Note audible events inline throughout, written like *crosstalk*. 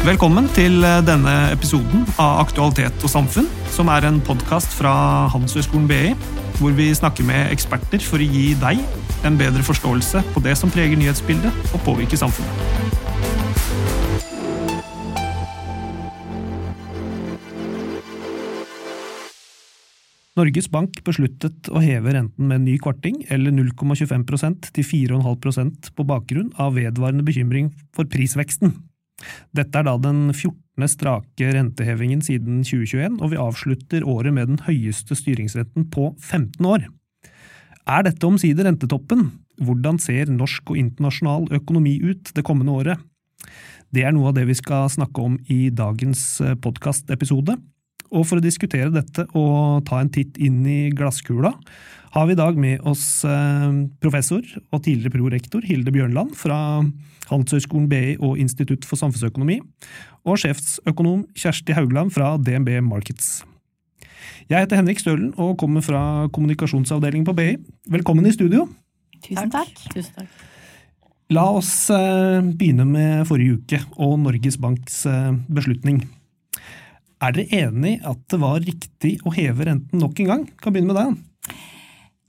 Velkommen til eh, denne episoden av Aktualitet og samfunn, som er en podkast fra Handelshøyskolen BI, hvor vi snakker med eksperter for å gi deg en bedre forståelse på det som preger nyhetsbildet og påvirker samfunnet. Norges Bank besluttet å heve renten med en ny kvarting, eller 0,25% til 4,5% på bakgrunn av vedvarende bekymring for prisveksten. Dette er da den 14. strake rentehevingen siden 2021, og vi avslutter året med den høyeste styringsretten på 15 år. Er dette omsider rentetoppen? Hvordan ser norsk og internasjonal økonomi ut det kommende året? Det er noe av det vi skal snakke om i dagens podkastepisode. Og for å diskutere dette og ta en titt inn i glasskula, har vi i dag med oss professor og tidligere prorektor Hilde Bjørnland fra Handelshøyskolen BI og Institutt for samfunnsøkonomi, og sjefsøkonom Kjersti Haugland fra DNB Markets. Jeg heter Henrik Stølen og kommer fra kommunikasjonsavdelingen på BI. Velkommen i studio. Tusen takk. Tusen takk. La oss begynne med forrige uke og Norges Banks beslutning. Er dere enig at det var riktig å heve renten nok en gang? Kan begynne med deg.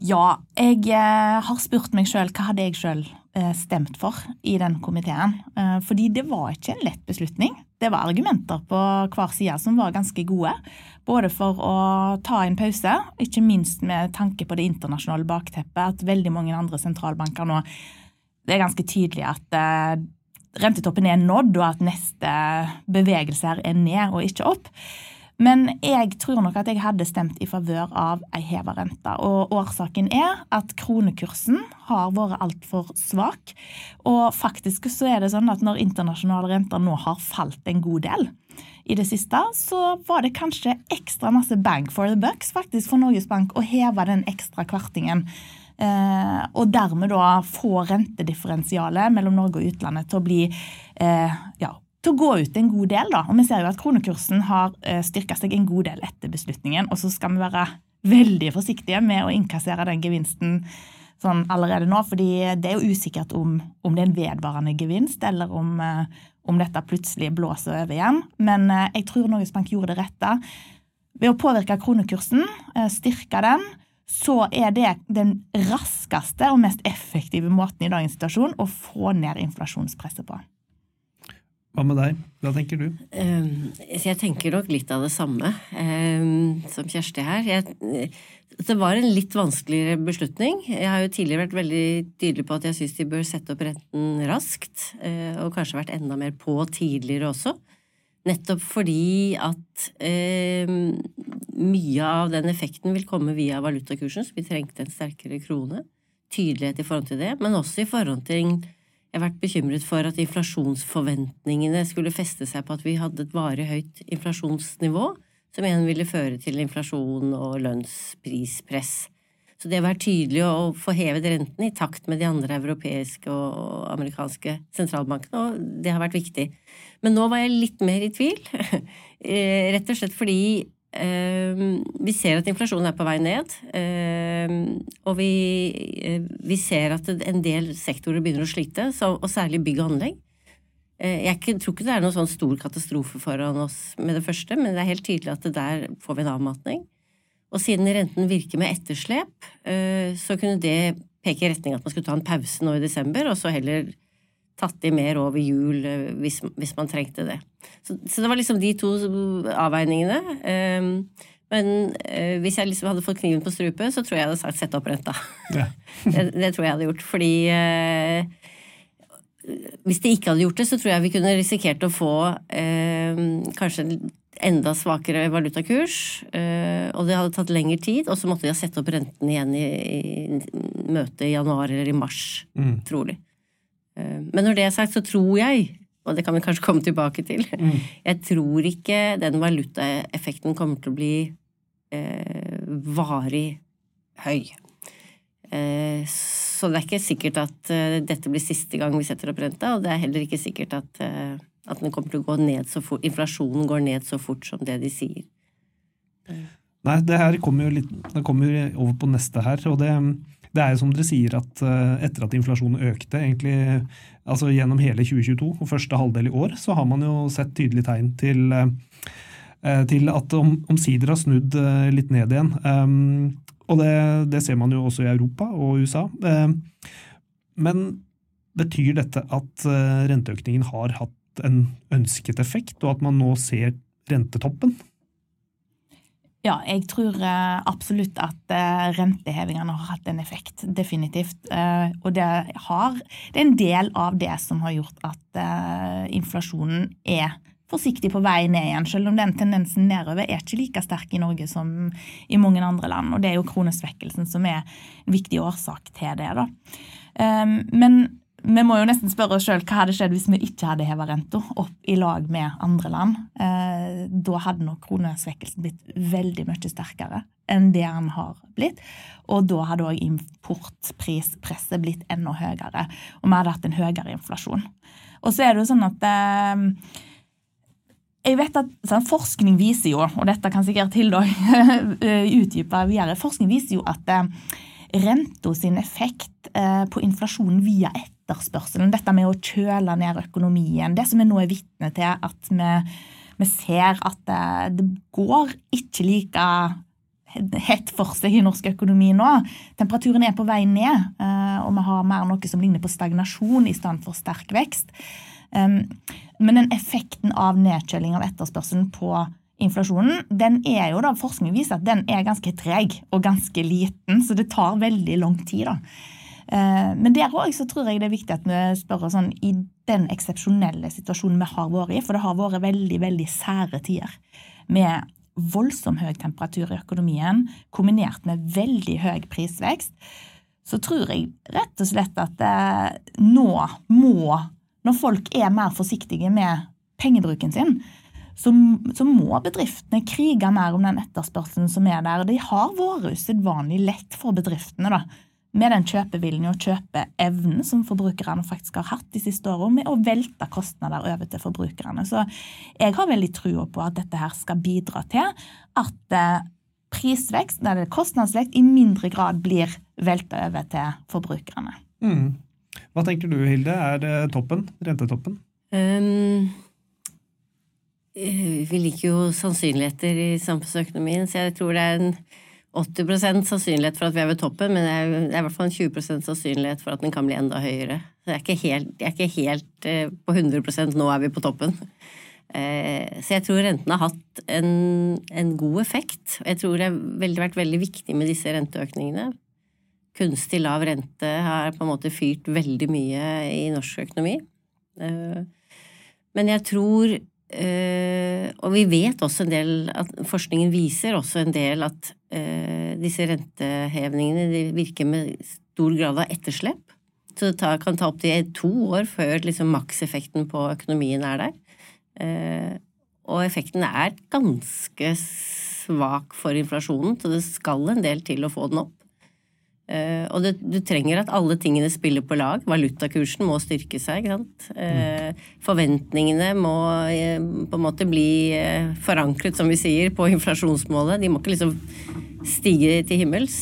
Ja, jeg har spurt meg sjøl hva hadde jeg sjøl stemt for i den komiteen. Fordi det var ikke en lett beslutning. Det var argumenter på hver side som var ganske gode. Både for å ta en pause, ikke minst med tanke på det internasjonale bakteppet, at veldig mange andre sentralbanker nå Det er ganske tydelig at rentetoppen er nådd, og at neste bevegelse her er ned og ikke opp. Men jeg tror nok at jeg hadde stemt i favør av ei heva rente. Og årsaken er at kronekursen har vært altfor svak. Og faktisk så er det sånn at når internasjonale renter nå har falt en god del i det siste, så var det kanskje ekstra masse bang for the bucks faktisk for Norges Bank å heve den ekstra kvartingen. Eh, og dermed da få rentedifferensialet mellom Norge og utlandet til å bli eh, ja, til å gå ut en god del. da. Og Vi ser jo at kronekursen har eh, styrka seg en god del etter beslutningen. Og så skal vi være veldig forsiktige med å innkassere den gevinsten sånn allerede nå. fordi det er jo usikkert om, om det er en vedvarende gevinst, eller om, om, dette plutselig blåser over igjen. Men jeg tror Norges Bank gjorde det rette. Ved å påvirke kronekursen, styrke den, så er det den raskeste og mest effektive måten i dagens situasjon å få ned inflasjonspresset på. Hva med deg? Hva tenker du? Um, jeg tenker nok litt av det samme um, som Kjersti her. Jeg, det var en litt vanskeligere beslutning. Jeg har jo tidligere vært veldig tydelig på at jeg syns de bør sette opp renten raskt, uh, og kanskje vært enda mer på tidligere også. Nettopp fordi at eh, mye av den effekten vil komme via valutakursen, så vi trengte en sterkere krone. Tydelighet i forhold til det, men også i forhold til Jeg vært bekymret for at inflasjonsforventningene skulle feste seg på at vi hadde et varig høyt inflasjonsnivå, som igjen ville føre til inflasjon og lønnsprispress. Så det å være tydelig og få hevet rentene i takt med de andre europeiske og amerikanske sentralbankene, og det har vært viktig. Men nå var jeg litt mer i tvil, *laughs* eh, rett og slett fordi vi ser at inflasjonen er på vei ned, eh, og vi, vi, ser at en del sektorer begynner å slite, og særlig bygg og anlegg. Jeg tror ikke det er noen sånn stor katastrofe foran oss med det første, men det er helt tydelig at der får vi en avmatning. Og siden renten virker med etterslep, så kunne det peke i retning at man skulle ta en pause nå i desember, og så heller tatt i mer over jul eh, hvis, hvis man trengte det. Så, så, det var liksom de to avveiningene. Um, men uh, hvis jeg liksom hadde fått kniven på strupe, så tror jeg jeg hadde sagt sett opp renta. Ja. *laughs* det, det, tror jeg hadde gjort. Fordi uh, hvis de ikke hadde gjort det, så tror jeg vi kunne risikert å få uh, kanskje enda svakere valutakurs. og det hadde tatt lengre tid, og så måtte de ha sett opp renten igjen i, i møtet i januar eller i mars, mm. trolig. Eh, men når det er sagt, så tror jeg, og det kan vi kanskje komme tilbake til, mm. jeg tror ikke den valutaeffekten kommer til å bli eh, varig høy. Eh, så det er ikke sikkert at eh, dette blir siste gang vi setter opp renta, og det er heller ikke sikkert at, eh, at den kommer til å gå ned så fort, inflasjonen går ned så fort som det de sier. Nei, det her kommer jo litt, det kommer over på neste her, og det det er jo som dere sier at etter at inflasjonen økte egentlig, altså gjennom hele 2022 og første halvdel i år, så har man jo sett tydelige tegn til, til at omsider har snudd litt ned igjen. Og det, det, ser man jo også i Europa og USA. Men betyr dette at renteøkningen har hatt en ønsket effekt, og at man nå ser rentetoppen? Ja, jeg tror eh, absolutt at eh, rentehevingene har hatt en effekt. Definitivt. Eh, og det, har, det er en del av det som har gjort at inflasjonen er forsiktig på vei ned igjen, selv om den tendensen nedover er ikke like sterk i Norge som i mange andre land. Og det er jo kronesvekkelsen som er en viktig årsak til det. da. Men vi må jo nesten spørre oss sjøl hva hadde skjedd hvis vi ikke hadde heva renta opp i lag med andre land. Eh, da hadde nok kronesvekkelsen blitt veldig mye sterkere enn det den har blitt. Og da hadde òg importprispresset blitt enda høyere, og vi hadde hatt en høyere inflasjon. Og så er det jo sånn at eh, jeg vet at sånn, Forskning viser jo, og dette kan sikkert Hilde *laughs* utdype videre, forskning viser jo at eh, renta sin effekt eh, på inflasjonen via ett etterspørselen, dette med å kjøle ned økonomien. Det som vi nå er vitne til, at vi, vi ser at det, det, går ikke like hett for seg i norsk økonomi nå. Temperaturen er på vei ned, eh, og vi har mer noe som ligner på stagnasjon i stedet for sterk vekst. Men den effekten av nedkjøling av etterspørselen på inflasjonen, den er jo da, forskning viser at den er ganske treg og ganske liten, så det tar veldig lang tid. da. Eh, men der òg tror jeg det er viktig at vi spør oss sånn i den eksepsjonelle situasjonen vi har vært i, for det har vært veldig, veldig sære tider med voldsom høy temperatur i økonomien kombinert med veldig høy prisvekst, så tror jeg rett og slett at eh, nå må, når folk er mer forsiktige med pengebruken sin, så, så, må bedriftene krige mer om den etterspørselen som er der. Det har vært usedvanlig lett for bedriftene da, med den kjøpeviljen og kjøpeevnen som forbrukerne faktisk har hatt de siste årene, med å velte kostnader over til forbrukerne. Så jeg har veldig trua på at dette her skal bidra til at eh, prisvekst, eller kostnadsvekst, i mindre grad blir velta over til forbrukerne. Mm. Hva tenker du, Hilde? Er det toppen? Rentetoppen? Um, vi liker jo sannsynligheter i samfunnsøkonomien, så jeg tror det er en 80% sannsynlighet for at vi er ved toppen, men det er, i hvert fall en 20% sannsynlighet for at den kan bli enda høyere. Så jeg er ikke helt, er ikke helt eh, på 100% nå er vi på toppen. Eh, så jeg tror rentene har hatt en, en god effekt. Jeg tror det har vært veldig viktig med disse renteøkningene. Kunstig lav rente har på en måte fyrt veldig mye i norsk økonomi. Eh, men jeg tror Uh, og vi vet også en del at Forskningen viser også en del at uh, disse rentehevningene virker med stor grad av etterslep. Så det tar, kan ta opptil to år før liksom, makseffekten på økonomien er der. Uh, og effekten er ganske svak for inflasjonen, så det skal en del til å få den opp. Uh, og du, du trenger at alle tingene spiller på lag. Valutakursen må styrke seg. Uh, forventningene må uh, på en måte bli forankret, som vi sier, på inflasjonsmålet. De må ikke liksom stige til himmels.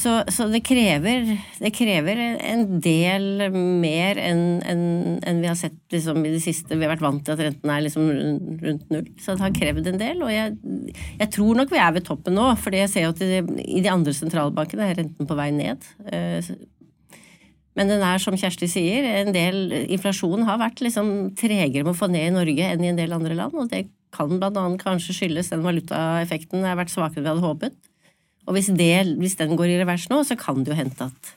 Så, så det, krever, det, krever, en del mer enn en, en vi har sett liksom, i det siste. Vi har vært vant til at renten er liksom rundt null. Så det har krevd en del. Og jeg, jeg tror nok vi er ved toppen nå, for jeg ser jo at i de andre sentralbankene er renten på vei ned. Eh, men den er, som Kjersti sier, en del Inflasjonen har vært liksom tregere med å få ned i Norge enn i en del andre land. Og det kan annet kanskje skyldes den valutaeffekten har vært svakere enn vi hadde håpet. Og hvis, det, hvis, den går i revers nå, så kan det jo hende at,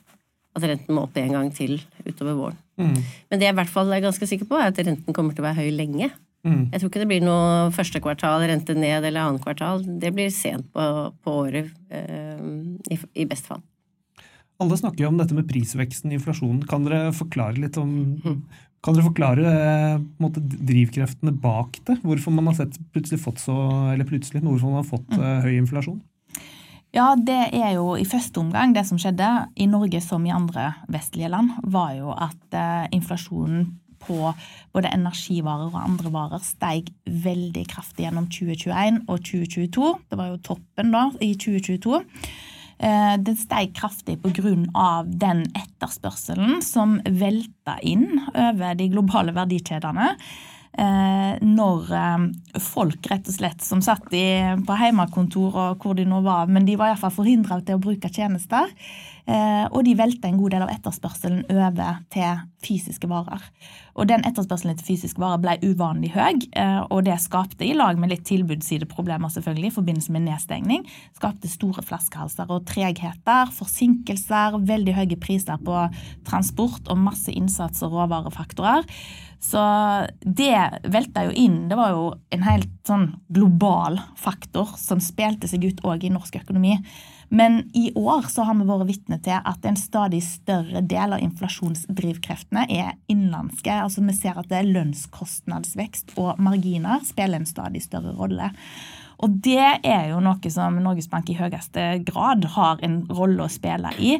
at renten må opp en gang til utover våren. Mm. Men det jeg i hvert fall er ganske sikker på, er at renten kommer til å være høy lenge. Mm. Jeg tror ikke det blir noe første kvartal rente ned eller annet kvartal. Det blir sent på, på året, eh, i, i best fall. Alle snakker jo om dette med prisveksten i inflasjonen. Kan dere forklare litt om Kan dere forklare eh, måte, drivkreftene bak det? Hvorfor man har sett, plutselig fått så, eller plutselig, hvorfor man har fått mm. høy inflasjon? Ja, det er jo i første omgang det som skjedde i Norge som i andre vestlige land, var jo at eh, inflasjonen på både energivarer og andre varer steg veldig kraftig gjennom 2021 og 2022. Det var jo toppen da i 2022. Eh, det steg kraftig pga. den etterspørselen som velta inn over de globale verdikjedene. Eh, når eh, folk rett og slett som satt på hjemmekontor og hvor de nå var, men de var iallfall forhindra til å bruke tjenester. Eh, og de velta en god del av etterspørselen over til fysiske varer. Og den etterspørselen til fysiske varer ble uvanlig høy, eh, og det skapte, i lag med litt tilbudssideproblemer selvfølgelig, i forbindelse med nedstengning, skapte store flaskehalser og tregheter, forsinkelser, veldig høye priser på transport og masse innsats og råvarefaktorer. Så det velta jo inn. Det var jo en helt sånn global faktor som spilte seg ut òg i norsk økonomi. Men i år så har vi vært vitne til at en stadig større del av inflasjonsdrivkreftene er innenlandske. Altså Vi ser at det er lønnskostnadsvekst og marginer spiller en stadig større rolle. Og det er jo noe som Norges Bank i høyeste grad har en rolle å spille i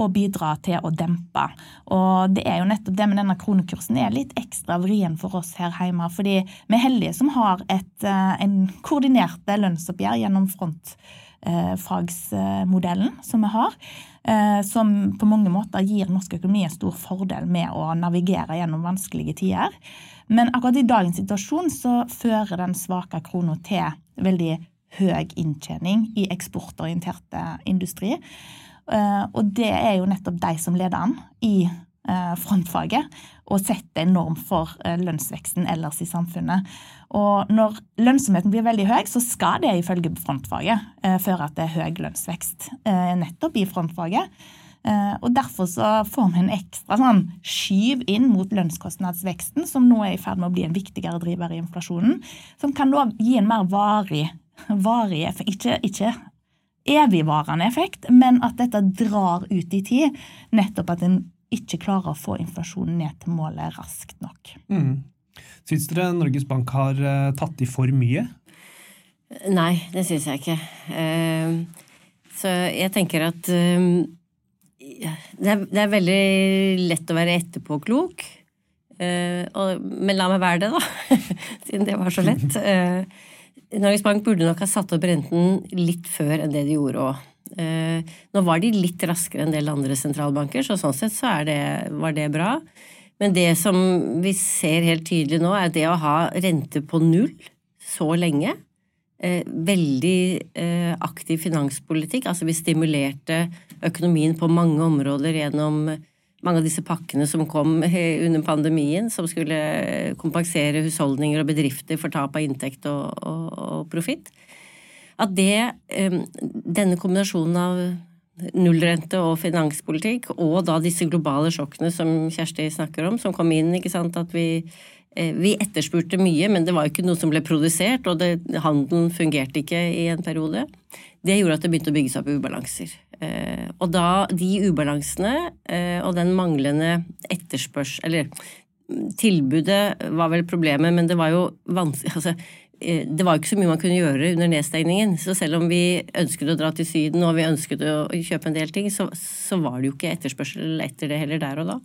og bidra til å dempe. Og det er jo nettopp det med denne kronekursen er litt ekstra vrien for oss her hjemme. Fordi vi er heldige som har et, eh, en koordinert lønnsoppgjør gjennom front Eh, fagsmodellen som vi har. Eh, som på mange måter gir norsk økonomi en stor fordel med å navigere gjennom vanskelige tider. Men akkurat i dagens situasjon så fører den svake krona til veldig høy inntjening i eksportorienterte industri. Eh, og det er jo nettopp de som leder an i frontfaget og setter en norm for lønnsveksten ellers i samfunnet. Og når lønnsomheten blir veldig høy, så skal det ifølge frontfaget eh, føre til høy lønnsvekst eh, nettopp i frontfaget. Eh, og Derfor så får vi en ekstra sånn skyv inn mot lønnskostnadsveksten, som nå er i ferd med å bli en viktigere driver i inflasjonen. Som kan da gi en mer varig, varig effekt. Ikke, ikke evigvarende effekt, men at dette drar ut i tid. Nettopp at en ikke klarer å få inflasjonen ned til målet raskt nok. Mm. Syns dere Norges Bank har uh, tatt i for mye? Nei, det syns jeg ikke. Uh, så jeg tenker at uh, det, er, det, er, veldig lett å være etterpåklok. men la meg være det, da. *laughs* Siden det var så lett. *laughs* Norges Bank burde nok ha satt opp renten litt før enn det de gjorde òg. nå var de litt raskere enn en del andre sentralbanker, så sånn sett så det, var det bra. Men det som vi ser helt tydelig nå, er det å ha rente på null så lenge. Eh, veldig eh, aktiv finanspolitikk. Altså vi stimulerte økonomien på mange områder gjennom mange av disse pakkene som kom *laughs* under pandemien, som skulle kompensere husholdninger og bedrifter for tap av inntekt og, og, og profitt. At det, eh, denne kombinasjonen av nullrente og finanspolitikk, og da disse globale sjokkene som Kjersti snakker om, som kom inn. ikke sant, at vi, eh, vi etterspurte mye, men det var ikke noe som ble produsert, og det, handelen fungerte ikke i en periode. Det gjorde at det begynte å bygge seg opp ubalanser. Eh, og da de ubalansene eh, og den manglende etterspørsel Eller tilbudet var vel problemet, men det var jo vanskelig *laughs* altså, det var ikke så mye man kunne gjøre under nedstengningen. Så selv om vi ønsket å dra til Syden og vi ønsket å kjøpe en del ting, så, så var det jo ikke etterspørsel etter det heller der og da.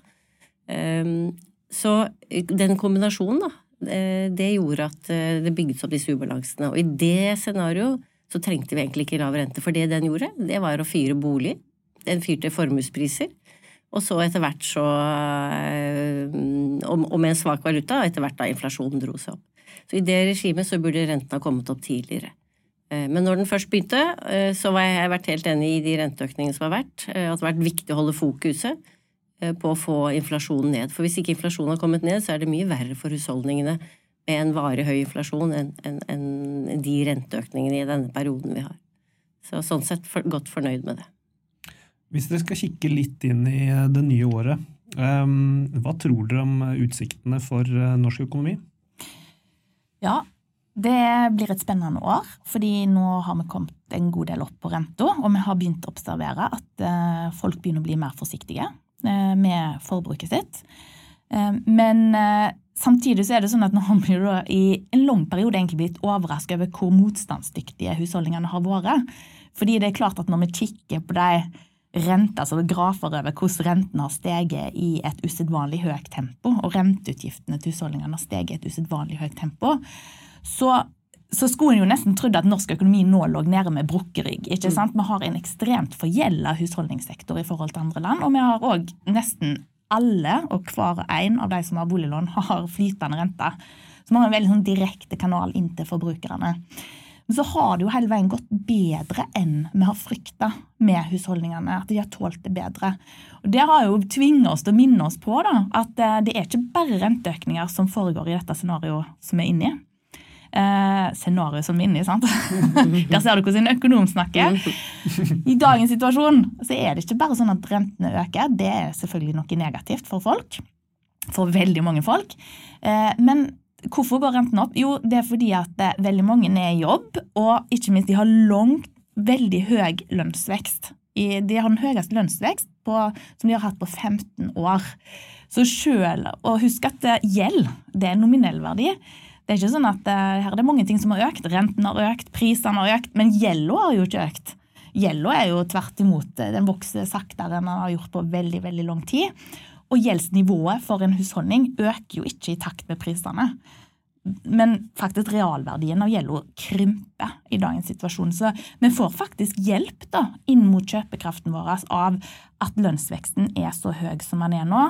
Um, så den kombinasjonen, da, eh, det gjorde at eh, det bygget opp disse ubalansene. Og i det scenarioet så trengte vi egentlig ikke lav rente, for det den gjorde, det var å fyre bolig. Den fyrte formuespriser. Og så etter hvert så Og med en svak valuta, og etter hvert da inflasjonen dro seg opp. Så i det regimet så burde renten ha kommet opp tidligere. Eh, men når den først begynte, eh, så har jeg vært helt enig i de renteøkningene som har vært. Eh, at det har vært viktig å holde fokuset på å få inflasjonen ned. For hvis ikke inflasjonen har kommet ned, så er det mye verre for husholdningene med en varig høy inflasjon enn en, en de renteøkningene i denne perioden vi har. Så sånn sett for, godt fornøyd med det. Hvis dere skal kikke litt inn i det nye året, hva tror dere om utsiktene for norsk økonomi? Ja, det blir et spennende år, fordi nå har vi kommet en god del opp på renta, og vi har begynt å observere at eh, folk begynner å bli mer forsiktige eh, med forbruket sitt. Eh, men samtidig så er det sånn at nå har vi i en lang periode egentlig blitt overrasket over hvor motstandsdyktige husholdningene har vært. Fordi det er klart at når vi kikker på de renter, altså grafer over hvordan renten har steget i et usedvanlig høyt tempo, og renteutgiftene til husholdningene har steget i et usedvanlig høyt tempo, så så skulle en jo nesten trodd at norsk økonomi nå lå nede med brukkerygg. ikke Mm. sant? Vi har en ekstremt forgjelda husholdningssektor i forhold til andre land. Og vi har òg nesten alle og hver en av de som har boliglån, *laughs* har flytende renter. Så vi har en veldig sånn direkte kanal inn til forbrukerne. Men så har det jo hele veien gått bedre enn vi har frykta med husholdningene. At de har tålt det bedre. Og Det har jo tvinget oss til å minne oss på da, at eh, det er ikke bare renteøkninger som foregår i dette scenarioet som vi er inne i. Eh, scenario som vi er inne i, sant? *laughs* Der ser du hvordan en økonom snakker. I dagens situasjon så er det ikke bare sånn at rentene øker. Det er selvfølgelig noe negativt for folk. For veldig mange folk. Eh, men hvorfor går renten opp? Jo, det er fordi at eh, veldig mange er i jobb, og ikke minst de har langt, veldig høy lønnsvekst. De har den høyeste lønnsvekst på, som de har hatt på 15 år. Så selv, og husk at eh, gjeld det er nominell verdi. Det er ikke sånn at eh, Her er det mange ting som har økt. Renten har økt, prisene har økt, men gjelda har jo ikke økt. Gjelda er jo tvert imot, den vokser saktere enn den har gjort på veldig veldig lang tid. Og gjeldsnivået for en husholdning øker jo ikke i takt med prisene. Men faktisk realverdien av gjelda krymper i dagens situasjon. Så vi får faktisk hjelp da, inn mot kjøpekraften vår av at lønnsveksten er så høy som den er nå.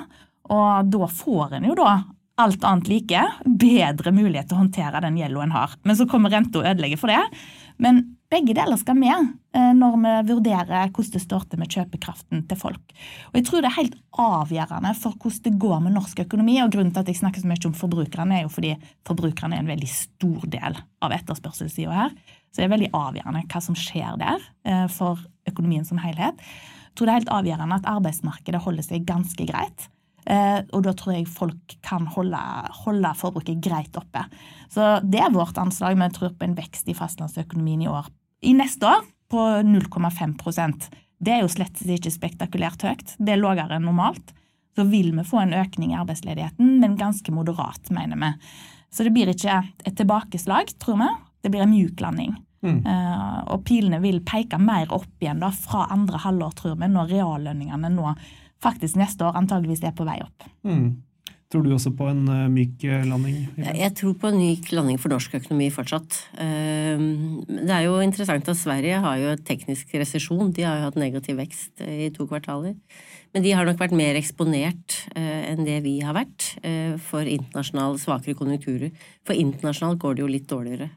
Og da får en jo da alt annet like, bedre mulighet til å håndtere den gjelda en har. Men så kommer renta og ødelegger for det. Men begge deler skal med eh, når vi vurderer hvordan det står til med kjøpekraften til folk. Og jeg tror det er helt avgjørende for hvordan det går med norsk økonomi. Og grunnen til at jeg snakker så mye om forbrukerne, er jo fordi forbrukerne er en veldig stor del av etterspørselssida her. Så det er veldig avgjørende hva som skjer der eh, for økonomien som helhet. Jeg tror det er helt avgjørende at arbeidsmarkedet holder seg ganske greit. Uh, og da tror jeg folk kan holde, holde forbruket greit oppe. Så det er vårt anslag. Vi tror på en vekst i fastlandsøkonomien i år. I neste år på 0,5% Det er jo slett ikke spektakulært høyt. Det er lavere enn normalt. Så vil vi få en økning i arbeidsledigheten, men ganske moderat, mener vi. Så det blir ikke et tilbakeslag, tror vi. Det blir en mjuk landing. Mm. Uh, og pilene vil peke mer opp igjen da, fra andre halvår, tror vi, når reallønningene nå faktisk neste år antageligvis er på vei opp. Mm. Tror du også på en uh, myk eh, landing? Jeg tror på en myk landing for norsk økonomi fortsatt. Ehm, Det er jo interessant at Sverige har jo teknisk resesjon. De har jo hatt negativ vekst eh, i to kvartaler. Men de har nok vært mer eksponert eh, enn det vi har vært eh, for internasjonale svakere konjunkturer. For internasjonalt går det jo litt dårligere.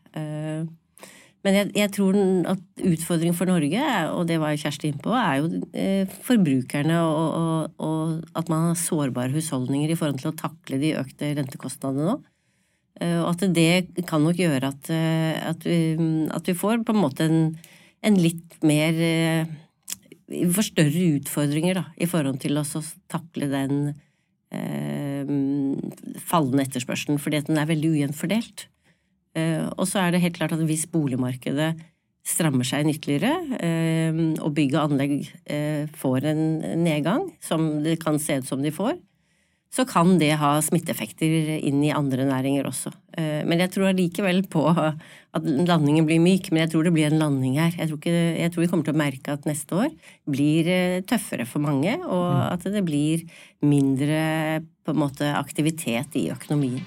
Men jeg, jeg tror at utfordringen for Norge, og det var Kjersti inne på, er jo eh, forbrukerne og, og, og at man har sårbare husholdninger i forhold til å takle de økte rentekostnadene nå. Eh, Og at det kan nok gjøre at, eh, at, vi, at vi får på en måte en, en litt mer Vi får større utfordringer da, i forhold til å takle den eh, fallende etterspørselen, fordi den er veldig ujevnt fordelt. Eh, og så er det helt klart at hvis boligmarkedet strammer seg inn ytterligere, eh, og bygg og anlegg eh, får en nedgang, som det kan se ut som de får, så kan det ha smitteeffekter inn i andre næringer også. Men jeg tror allikevel på at landingen blir myk, men jeg tror det blir en landing her. Jeg tror, ikke, jeg tror vi kommer til å merke at neste år blir tøffere for mange, og at det blir mindre måte aktivitet i økonomien.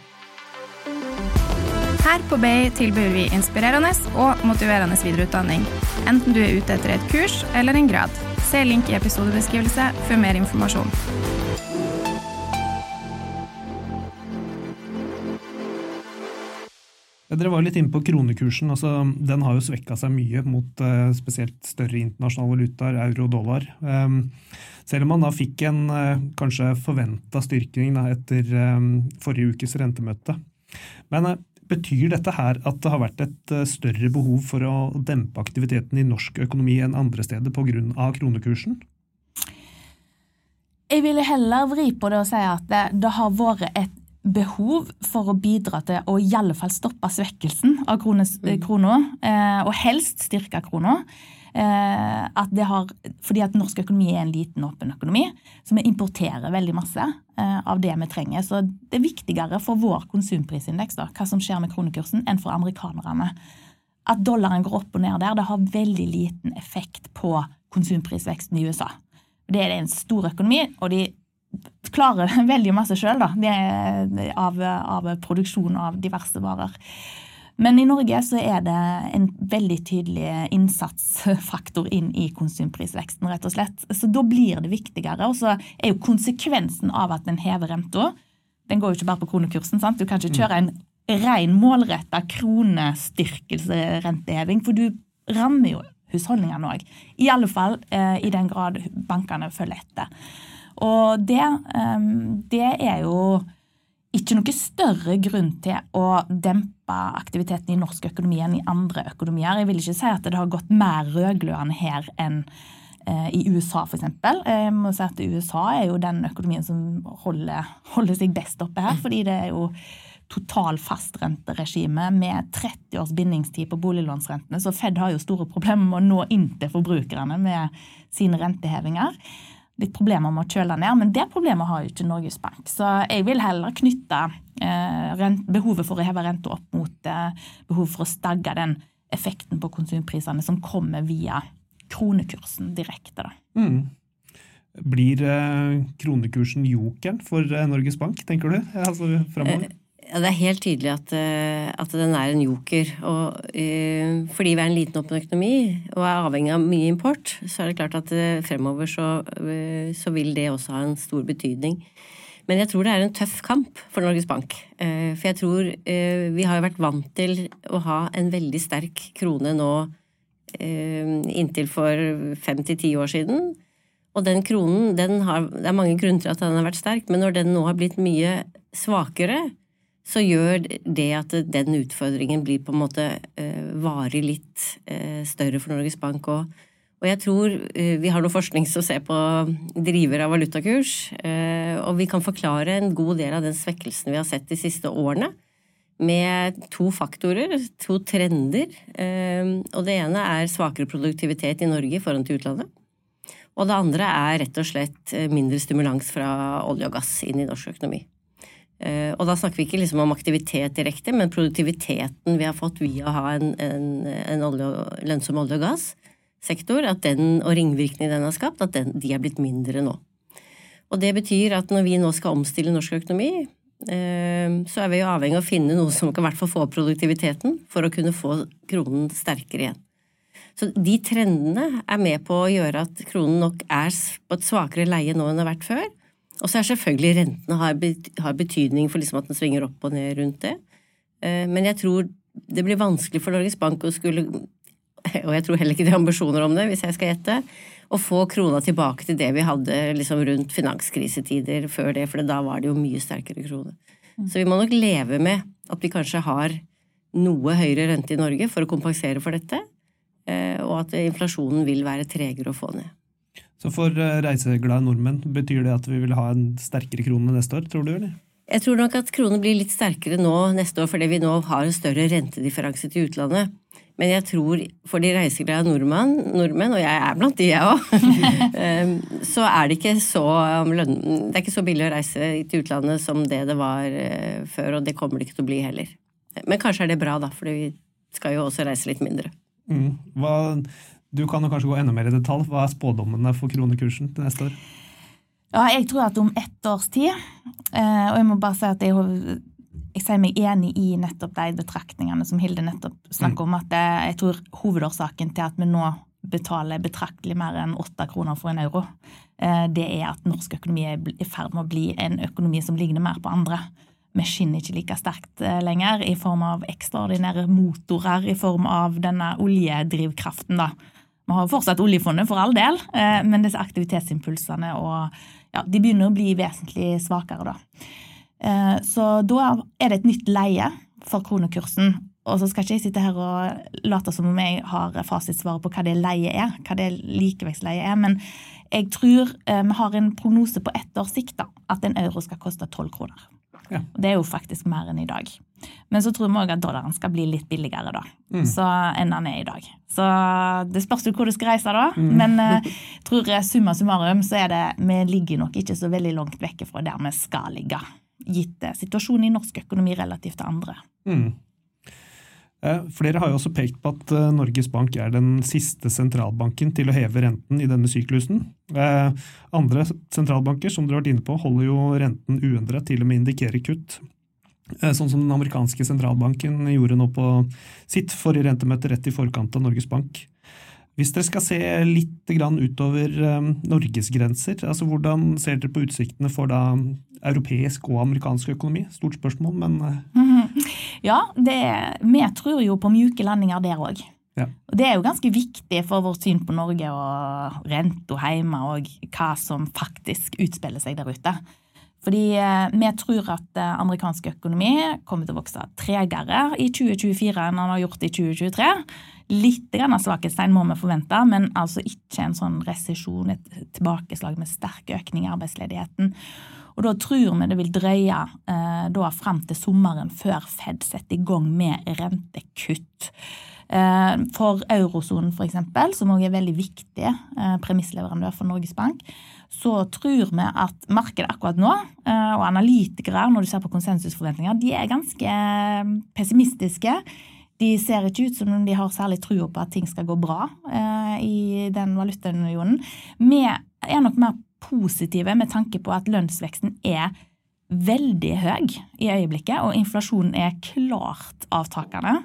Her på BI tilbyr vi inspirerende og motiverende videreutdanning, enten du er ute etter et kurs eller en grad. Se link i episodebeskrivelse for mer informasjon. Dere var litt inne på kronekursen. altså Den har jo svekka seg mye mot eh, spesielt større internasjonale valutaer, euro og dollar. Um, selv om man da fikk en eh, kanskje forventa styrking da, etter um, forrige ukes rentemøte. Men eh, betyr dette her at det har vært et eh, større behov for å dempe aktiviteten i norsk økonomi enn andre steder pga. kronekursen? Jeg ville heller vri på det og si at det, det har vært et behov for å bidra til å i alle fall stoppe svekkelsen av krona, eh, og helst styrke krona. Eh, at det har, fordi at norsk økonomi er en liten, åpen økonomi, så vi importerer veldig masse eh, av det vi trenger. Så det er viktigere for vår konsumprisindeks da, hva som skjer med kronekursen, enn for amerikanerne. At dollaren går opp og ned der, det har veldig liten effekt på konsumprisveksten i USA. Det er en stor økonomi, og de klarer *laughs* veldig masse sjøl, av, av produksjon av diverse varer. Men i Norge så er det en veldig tydelig innsatsfaktor inn i konsumprisveksten, rett og slett. Så da blir det viktigere. Og så er jo konsekvensen av at en hever renta, den går jo ikke bare på kronekursen. sant? Du kan ikke kjøre en ren målretta kronestyrkelserenteheving, for du rammer jo husholdningene òg. I alle fall eh, i den grad bankene følger etter. Og det, eh, det er jo ikke noe større grunn til å dempe aktiviteten i norsk økonomi enn i andre økonomier. Jeg vil ikke si at det har gått mer rødglødende her enn eh, i USA, f.eks. Jeg må si at USA er jo den økonomien som holder, holder seg best oppe her, fordi det er jo total fastrenteregime med 30 års bindingstid på boliglånsrentene, så Fed har jo store problemer med å nå inn til forbrukerne med sine rentehevinger litt problemer med å kjøle ned, men det problemet har jo ikke Norges Bank. Så jeg vil heller knytte eh, behovet for å heve renta opp mot eh, behovet for å stagge den effekten på konsumprisene som kommer via kronekursen direkte. Mm. Blir eh, kronekursen jokeren for Norges Bank, tenker du? Altså framover? Ja, Det er helt tydelig at, eh, at den er en joker. Og, uh, fordi vi er en liten åpen økonomi og er avhengig av mye import, så er det klart at uh, fremover så, uh, så, vil det også ha en stor betydning. Men jeg tror det er en tøff kamp for Norges Bank. For jeg tror vi har vært vant til å ha en veldig sterk krone nå inntil for fem til ti år siden. Og den kronen, den har, det er mange grunner til at den har vært sterk, men når den nå har blitt mye svakere, så gjør det at den utfordringen blir på en måte uh, varig litt uh, større for Norges Bank òg. Og jeg tror uh, vi har noe forskning som ser på driver av valutakurs, og vi kan forklare en god del av den svekkelsen vi har sett de siste årene, med to faktorer, to trender. Og det ene er svakere produktivitet i Norge i forhold til utlandet. Og det andre er rett og slett mindre stimulans fra olje og gass inn i norsk økonomi. Eh, og da snakker vi ikke liksom om aktivitet direkte, men produktiviteten vi har fått via å ha en, en, en olje, lønnsom olje- og gassektor, at den, og ringvirkningene den har skapt, at den, de er blitt mindre nå. Og det betyr at når vi nå skal omstille norsk økonomi, eh, så er vi jo avhengig av å finne noe som kan i hvert fall få opp produktiviteten, for å kunne få kronen sterkere igjen. Så de trendene er med på å gjøre at kronen nok er på et svakere leie nå enn det har vært før. Og så er selvfølgelig rentene har, har betydning for liksom at den svinger opp og ned rundt det. Eh, men jeg tror det blir vanskelig for Norges Bank å skulle Og jeg tror heller ikke de har ambisjoner om det, hvis jeg skal gjette. Å få krona tilbake til det vi hadde liksom rundt finanskrisetider før det, for da var det jo mye sterkere krone. Mm. Så vi må nok leve med at vi kanskje har noe høyere rente i Norge for å kompensere for dette, eh, og at inflasjonen vil være tregere å få ned. Så for eh, reiseglade nordmenn, betyr det at vi vil ha en sterkere krone neste år, tror du? eller? Jeg tror nok at kronen blir litt sterkere nå neste år fordi vi nå har en større rentedifferanse til utlandet. Men jeg tror for de reiseglade nordmenn, nordmenn, og jeg er blant de, jeg òg, *laughs* ehm, så er det ikke så Det er ikke så billig å reise til utlandet som det det var eh, før, og det kommer det ikke til å bli heller. Men kanskje er det bra, da, for vi skal jo også reise litt mindre. Mm. Hva du kan jo kanskje gå enda mer i detalj. Hva er spådommene for kronekursen til neste år? Ja, jeg tror at om ett års tid, eh, og jeg må bare si at jeg, jeg sier meg enig i nettopp de betraktningene som Hilde nettopp snakker om, at jeg tror hovedårsaken til at vi nå betaler betraktelig mer enn åtte kroner for en euro, eh, det er at norsk økonomi er i ferd med å bli en økonomi som ligner mer på andre. Vi skinner ikke like sterkt eh, lenger i form av ekstraordinære motorer, i form av denne oljedrivkraften. da, vi har fortsatt oljefondet, for all del, eh, men disse aktivitetsimpulsene og, ja, de begynner å bli vesentlig svakere. Da. Eh, så da er det et nytt leie for kronekursen. Og så skal ikke jeg sitte her og late som om jeg har fasitsvaret på hva det leie er, hva det likevekstleie er, men jeg tror eh, vi har en prognose på ett års sikt da, at en euro skal koste tolv kroner. Ja. Det er jo faktisk mer enn i dag. Men så tror vi òg at dollaren skal bli litt billigere da, mm. så, enn den er i dag. Så det spørs jo hvor du skal reise, da. Mm. Men uh, tror jeg summa summarum så er det Vi ligger nok ikke så veldig langt vekk fra der vi skal ligge. Gitt situasjonen i norsk økonomi relativt til andre. Mm. Eh, flere har jo også pekt på at eh, Norges Bank er den siste sentralbanken til å heve renten i denne syklusen. Andre sentralbanker som dere har vært inne på, holder jo renten uendret til og med indikerer kutt. Eh, sånn som den amerikanske sentralbanken gjorde nå på sitt forrige rentemøte rett i forkant av Norges Bank. Hvis dere skal se litt utover eh, Norges grenser, altså hvordan ser dere på utsiktene for da europeisk og amerikansk økonomi? Stort spørsmål, men Ja, det, vi tror jo på mjuke landinger der òg. Ja. Det er jo ganske viktig for vårt syn på Norge og renta hjemme og hva som faktisk utspiller seg der ute. Fordi eh, vi tror at eh, amerikansk økonomi kommer til å vokse tregere i 2024 enn den har gjort i 2023. Litt grann svakhetstegn må vi forvente, men altså ikke en sånn resesjon, et tilbakeslag med sterk økning i arbeidsledigheten. Og da tror vi det vil drøye eh, da frem til sommeren før Fed setter i gang med rentekutt. Eh, for eurosonen f.eks., som også er veldig viktig eh, premissleverandør for Norges Bank, så tror vi at markedet akkurat nå, eh, og analytikere, når du ser på konsensusforventninger, de er ganske pessimistiske. De ser ikke ut som om de har særlig trua på at ting skal gå bra i den valutaunionen. Vi er nok mer positive med tanke på at lønnsveksten er veldig høy i øyeblikket, og inflasjonen er klart avtakende.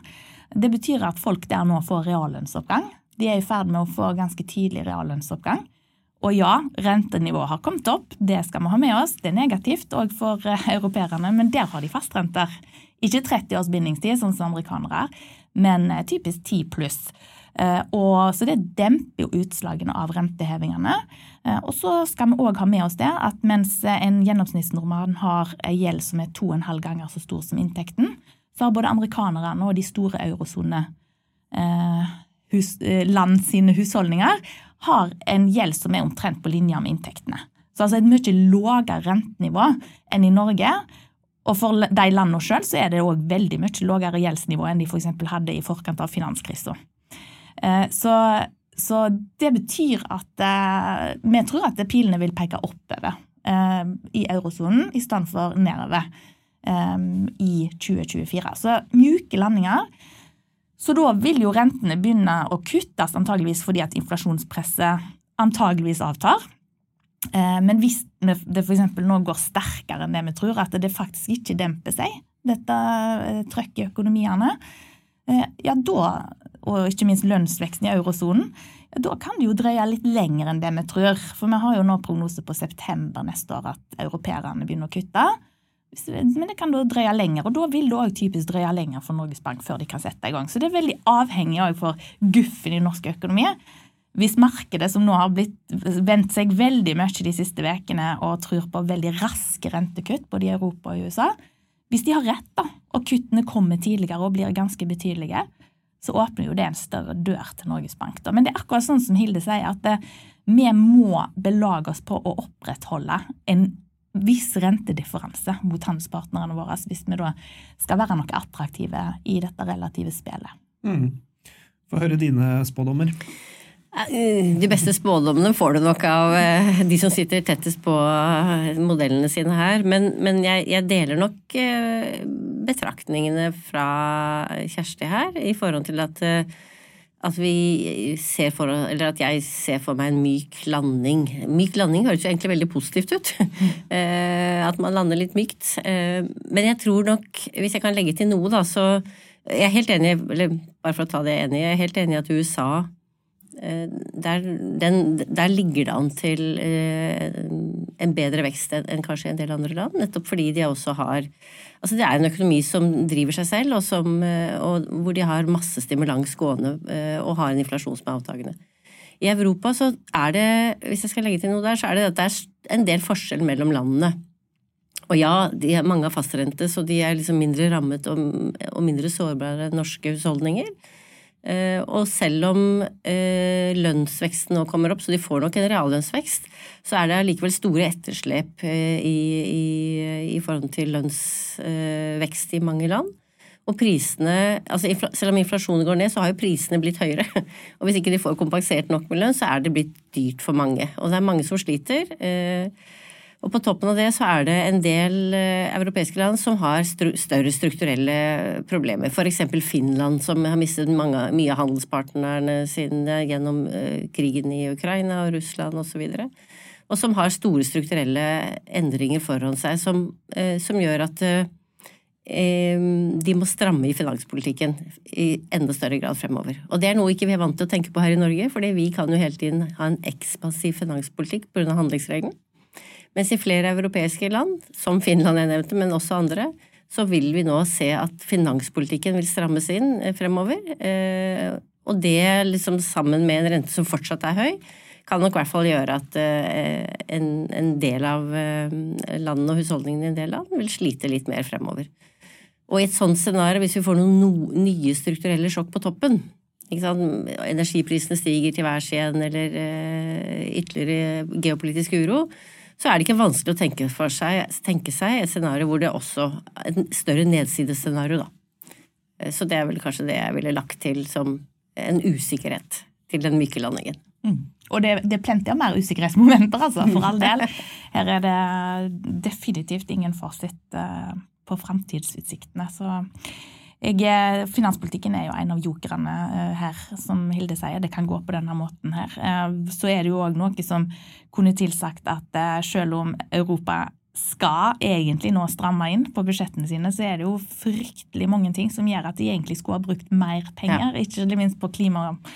Det betyr at folk der nå får reallønnsoppgang. De er i ferd med å få ganske tidlig reallønnsoppgang. Og ja, rentenivået har kommet opp, det skal vi ha med oss. Det er negativt òg for eh, europeerne, men der har de fastrenter. Ikke 30 års bindingstid, sånn som amerikanere er, men eh, typisk 10 pluss. Eh, og, så det demper jo utslagene av rentehevingene. Og så skal vi òg ha med oss det at mens en gjennomsnittsnordmann har gjeld som er to og en halv ganger så stor som inntekten, så har både amerikanerne og de store eurosone eh, eh, sine husholdninger har en gjeld som er omtrent på linje med inntektene. Så altså et mye lavere rentenivå enn i Norge. Og for de landene sjøl så er det òg veldig mye lavere gjeldsnivå enn de f.eks. hadde i forkant av finanskrisa. Eh, så, så, det betyr at eh, vi tror at pilene vil peke oppover i eurosonen i stedet for nedover i 2024. Så mjuke landinger. Så da vil jo rentene begynne å kuttes, antageligvis fordi at inflasjonspresset antageligvis avtar. Eh, men hvis det f.eks. nå går sterkere enn det vi tror, at det faktisk ikke demper seg, dette eh, trøkket i økonomiene, eh, ja da, og ikke minst lønnsveksten i eurosonen, da kan det jo drøye litt lenger enn det vi tror. For vi har jo nå prognose på september neste år at europeerne begynner å kutte. Men det kan da drøye lenger, og da vil det òg typisk drøye lenger for Norges Bank før de kan sette i gang. Så det er veldig avhengig òg for guffen i norsk økonomi. Hvis markedet, som nå har blitt, vendt seg veldig mye de siste ukene og tror på veldig raske rentekutt både i Europa og USA, hvis de har rett, da, og kuttene kommer tidligere og blir ganske betydelige, så åpner jo det en større dør til Norges Bank. Da. Men det er akkurat sånn som Hilde sier, at det, vi må belage oss på å opprettholde en viss rentedifferanse mot handelspartnerne våre, hvis vi da skal være noe attraktive i dette relative spillet. Mm. Få høre dine spådommer. Eh, de beste spådommene får du nok av eh, de som sitter tettest på eh, modellene sine her. Men, men jeg, jeg, deler nok betraktningene fra Kjersti her, i forhold til at at for at jeg ser for meg en myk landing. Myk landing høres jo egentlig veldig positivt ut. *laughs* At man lander litt mykt. Men jeg tror nok, hvis jeg kan legge til noe, da, så Jeg er helt enig, eller bare for å ta det enig, jeg er helt enig i at USA der, den, der, ligger det an til en bedre vekst enn kanskje en del andre land. Nettopp fordi de også har Altså det er en økonomi som driver seg selv, og, som, eh, og hvor de har masse stimulans gående eh, og har en inflasjon som er avtagende. I Europa så er det, hvis jeg skal legge til noe der, så er det at det er en del forskjell mellom landene. Og ja, de er mange har fastrente, så de er liksom mindre rammet og, og mindre sårbare enn norske husholdninger. Eh, og selv om eh, lønnsveksten nå kommer opp, så de får nok en reallønnsvekst, så er det likevel store etterslep eh, i, i, i forhold til lønnsvekst i mange land. Og prisene, altså Selv om inflasjonen går ned, så har jo prisene blitt høyere. *laughs* Og hvis ikke de får kompensert nok med lønn, så er det blitt dyrt for mange. Og det er mange som sliter. Og på toppen av det så er det en del eh, europeiske land som har større strukturelle problemer. F.eks. Finland, som har mistet mange, mye av handelspartnerne sine gjennom eh, krigen i Ukraina og Russland osv. Og, og som har store strukturelle endringer foran seg, som, eh, som gjør at de må stramme i finanspolitikken i enda større grad fremover. Og det er noe ikke vi er vant til å tenke på her i Norge, fordi vi kan jo hele tiden ha en ekspansiv finanspolitikk pga. handlingsregelen. Mens i flere europeiske land, som Finland jeg nevnte, men også andre, så vil vi nå se at finanspolitikken vil strammes inn eh, fremover. Eh, og det liksom sammen med en rente som fortsatt er høy, kan nok i hvert fall gjøre at eh, en, en del av landene og husholdningene i en del land vil slite litt mer fremover. Og i et sånt scenario, hvis vi får noen no, nye strukturelle sjokk på toppen, energiprisene stiger til værs igjen, eller ytterligere geopolitisk uro, så er det ikke vanskelig å tenke, seg, tenke seg et scenario hvor det er også et større nedsidescenario, da. Eh, så det er vel kanskje det jeg ville lagt til som en usikkerhet til den myke landingen. Mm. Og det, det, er plenty av mer usikkerhetsmomenter, altså, for all del. *laughs* Her er det definitivt ingen fasit eh, på framtidsutsiktene. Så jeg, eh, finanspolitikken er jo en av jokerne eh, her, som Hilde sier. Det kan gå på denne måten her. Eh, så er det jo òg noe som kunne tilsagt at selv om Europa skal egentlig nå stramme inn på budsjettene sine, så er det jo fryktelig mange ting som gjør at de egentlig skulle ha brukt mer penger. Ja. Ikke minst på klima- og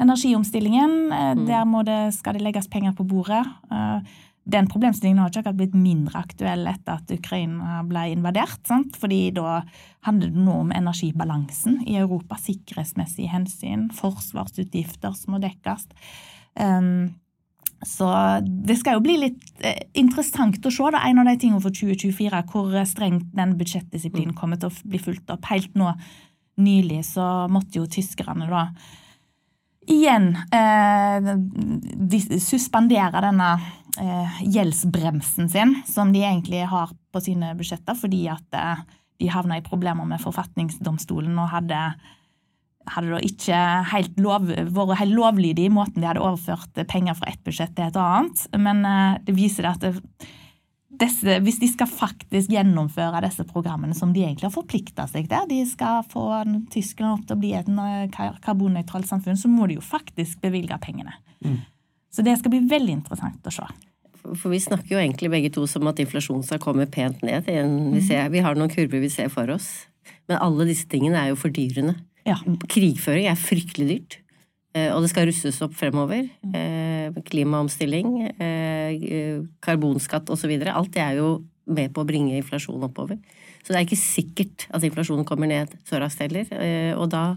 energiomstillingen. Mm. Der det, skal det legges penger på bordet den problemstillingen har ikke akkurat blitt mindre aktuell etter at Ukraina ble invadert. Sant? Fordi da handler det nå om energibalansen i Europa, sikkerhetsmessige hensyn, forsvarsutgifter som må dekkes. Um, så det skal jo bli litt eh, interessant å se. Da. En av de tingene for 2024, hvor strengt den budsjettdisiplinen mm. kommer til å bli fulgt opp. Helt nå nylig så måtte jo tyskerne da igjen eh, de suspendere denne eh, gjeldsbremsen sin, som de egentlig har på sine budsjetter, fordi at eh, de havna i problemer med forfatningsdomstolen og hadde, hadde da ikke helt lov, vært helt lovlydige i måten de hadde overført penger fra ett budsjett til et annet. Men eh, det viser at det, disse, hvis de skal faktisk gjennomføre disse programmene som de egentlig har forplikta seg til, de skal få Tyskland opp til å bli et karbonnøytralt samfunn, så må de jo faktisk bevilge pengene. Mm. Så det skal bli veldig interessant å se. For vi snakker jo egentlig begge to som at inflasjonen skal komme pent ned. Vi, ser, vi har noen kurver vi ser for oss. Men alle disse tingene er jo fordyrende. Ja. Krigføring er fryktelig dyrt. Eh, og det skal russes opp fremover. Eh, klimaomstilling, eh, karbonskatt osv. Alt det er jo med på å bringe inflasjonen oppover. Så det er ikke sikkert at inflasjonen kommer ned så raskt heller. Og da,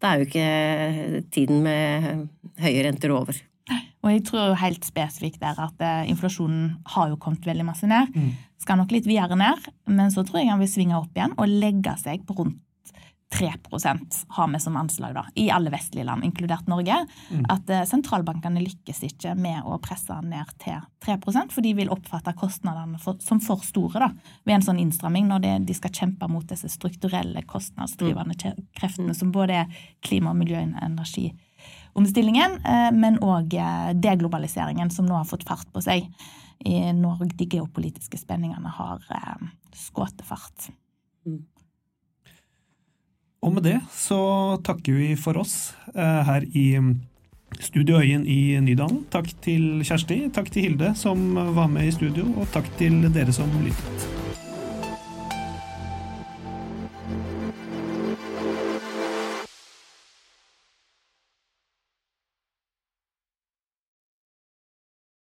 da, er jo ikke tiden med høye renter over. Og jeg tror helt spesifikt der at inflasjonen har jo kommet veldig masse ned. Mm. Skal nok litt videre ned, men så tror jeg han vil svinge opp igjen og legge seg på rundt 3% har vi som anslag da, i alle vestlige land, inkludert Norge, mm. at eh, sentralbankene lykkes ikke med å presse ned til 3% for de vil oppfatte kostnadene for, som for store da, ved en sånn innstramming når det, de skal kjempe mot disse strukturelle kostnadsdrivende mm. kreftene som både er klima, miljø og energiomstillingen, eh, men òg eh, deglobaliseringen som nå har fått fart på seg når de geopolitiske spenningene har skutt fart. Mm. Og med det så takker vi for oss eh, her i mm, Studio Øyen i Nydalen. Takk til Kjersti, takk til Hilde som var med i studio, og takk til dere som lyttet.